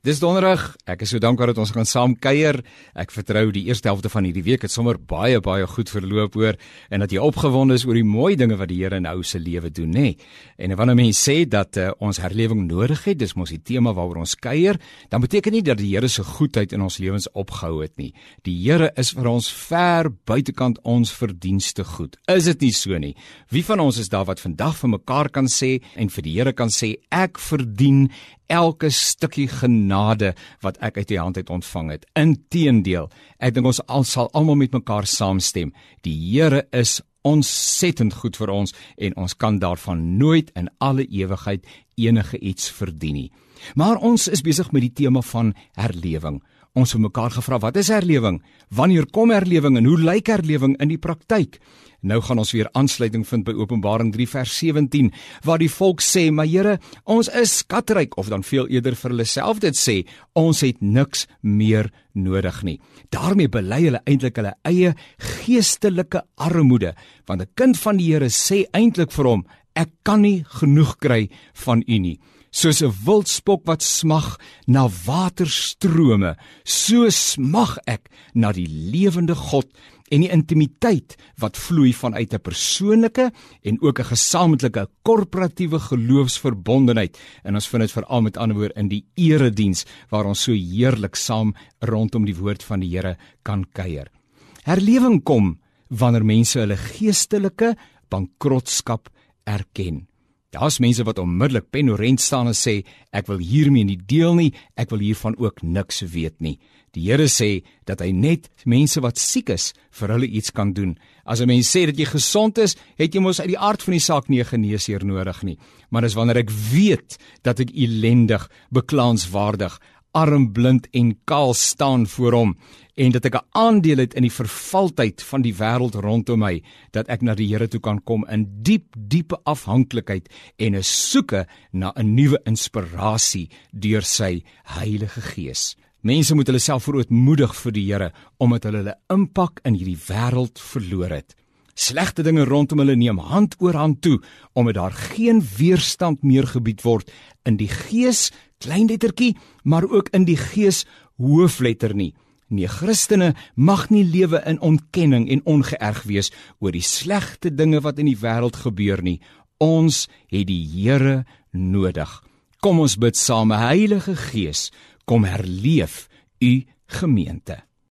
Dis donderdag. Ek is so dankbaar dat ons kan saam kuier. Ek vertrou die eerste helfte van hierdie week het sommer baie baie goed verloop hoor en dat jy opgewonde is oor die mooi dinge wat die Here in ou se lewe doen, nê. En wanneer mense sê dat uh, ons herlewing nodig het, dis mos die tema waaroor ons kuier, dan beteken nie dat die Here se goedheid in ons lewens opgehou het nie. Die Here is vir ons ver buitekant ons verdienste goed. Is dit nie so nie? Wie van ons is daar wat vandag vir mekaar kan sê en vir die Here kan sê ek verdien elke stukkie genade wat ek uit U hand uit ontvang het. Inteendeel, ek dink ons al sal almal met mekaar saamstem. Die Here is ontsettend goed vir ons en ons kan daarvan nooit in alle ewigheid enige iets verdien nie. Maar ons is besig met die tema van herlewing. Ons het mekaar gevra, wat is herlewing? Wanneer kom herlewing en hoe lyk herlewing in die praktyk? Nou gaan ons weer aansluiting vind by Openbaring 3 vers 17 waar die volk sê: "Maar Here, ons is skatryk," of dan veel eerder vir hulle self dit sê: "Ons het niks meer nodig nie." daarmee bely hulle eintlik hulle eie geestelike armoede, want 'n kind van die Here sê eintlik vir hom: "Ek kan nie genoeg kry van U nie." Soos 'n wildspok wat smag na waterstrome, so smag ek na die lewende God en die intimiteit wat vloei vanuit 'n persoonlike en ook 'n gesamentlike korporatiewe geloofsverbondenheid en ons vind dit veral met ander woorde in die erediens waar ons so heerlik saam rondom die woord van die Here kan kuier. Herlewing kom wanneer mense hulle geestelike bankrotskap erken. Daar's mense wat onmiddellik penorent staan en sê ek wil hiermee nie deel nie, ek wil hiervan ook niks weet nie. Die Here sê dat hy net mense wat siek is vir hulle iets kan doen. As 'n mens sê dat jy gesond is, het jy mos uit die aard van die saak nie 'n geneesheer nodig nie. Maar dis wanneer ek weet dat ek ellendig, beklaanswaardig, arm, blind en kaal staan voor hom en dat ek 'n aandeel het in die vervaltheid van die wêreld rondom my, dat ek na die Here toe kan kom in diep, diepe afhanklikheid en 'n soeke na 'n nuwe inspirasie deur sy Heilige Gees. Mense moet hulle self verootmoedig vir die Here omdat hulle hulle impak in hierdie wêreld verloor het. Slegte dinge rondom hulle neem hand oor hand toe omdat daar geen weerstand meer gebied word in die gees kleinlettertjie maar ook in die gees hoofletter nie. Nee, Christene mag nie lewe in ontkenning en ongeërg wees oor die slegte dinge wat in die wêreld gebeur nie. Ons het die Here nodig. Kom ons bid saam, Heilige Gees, kom herleef u gemeente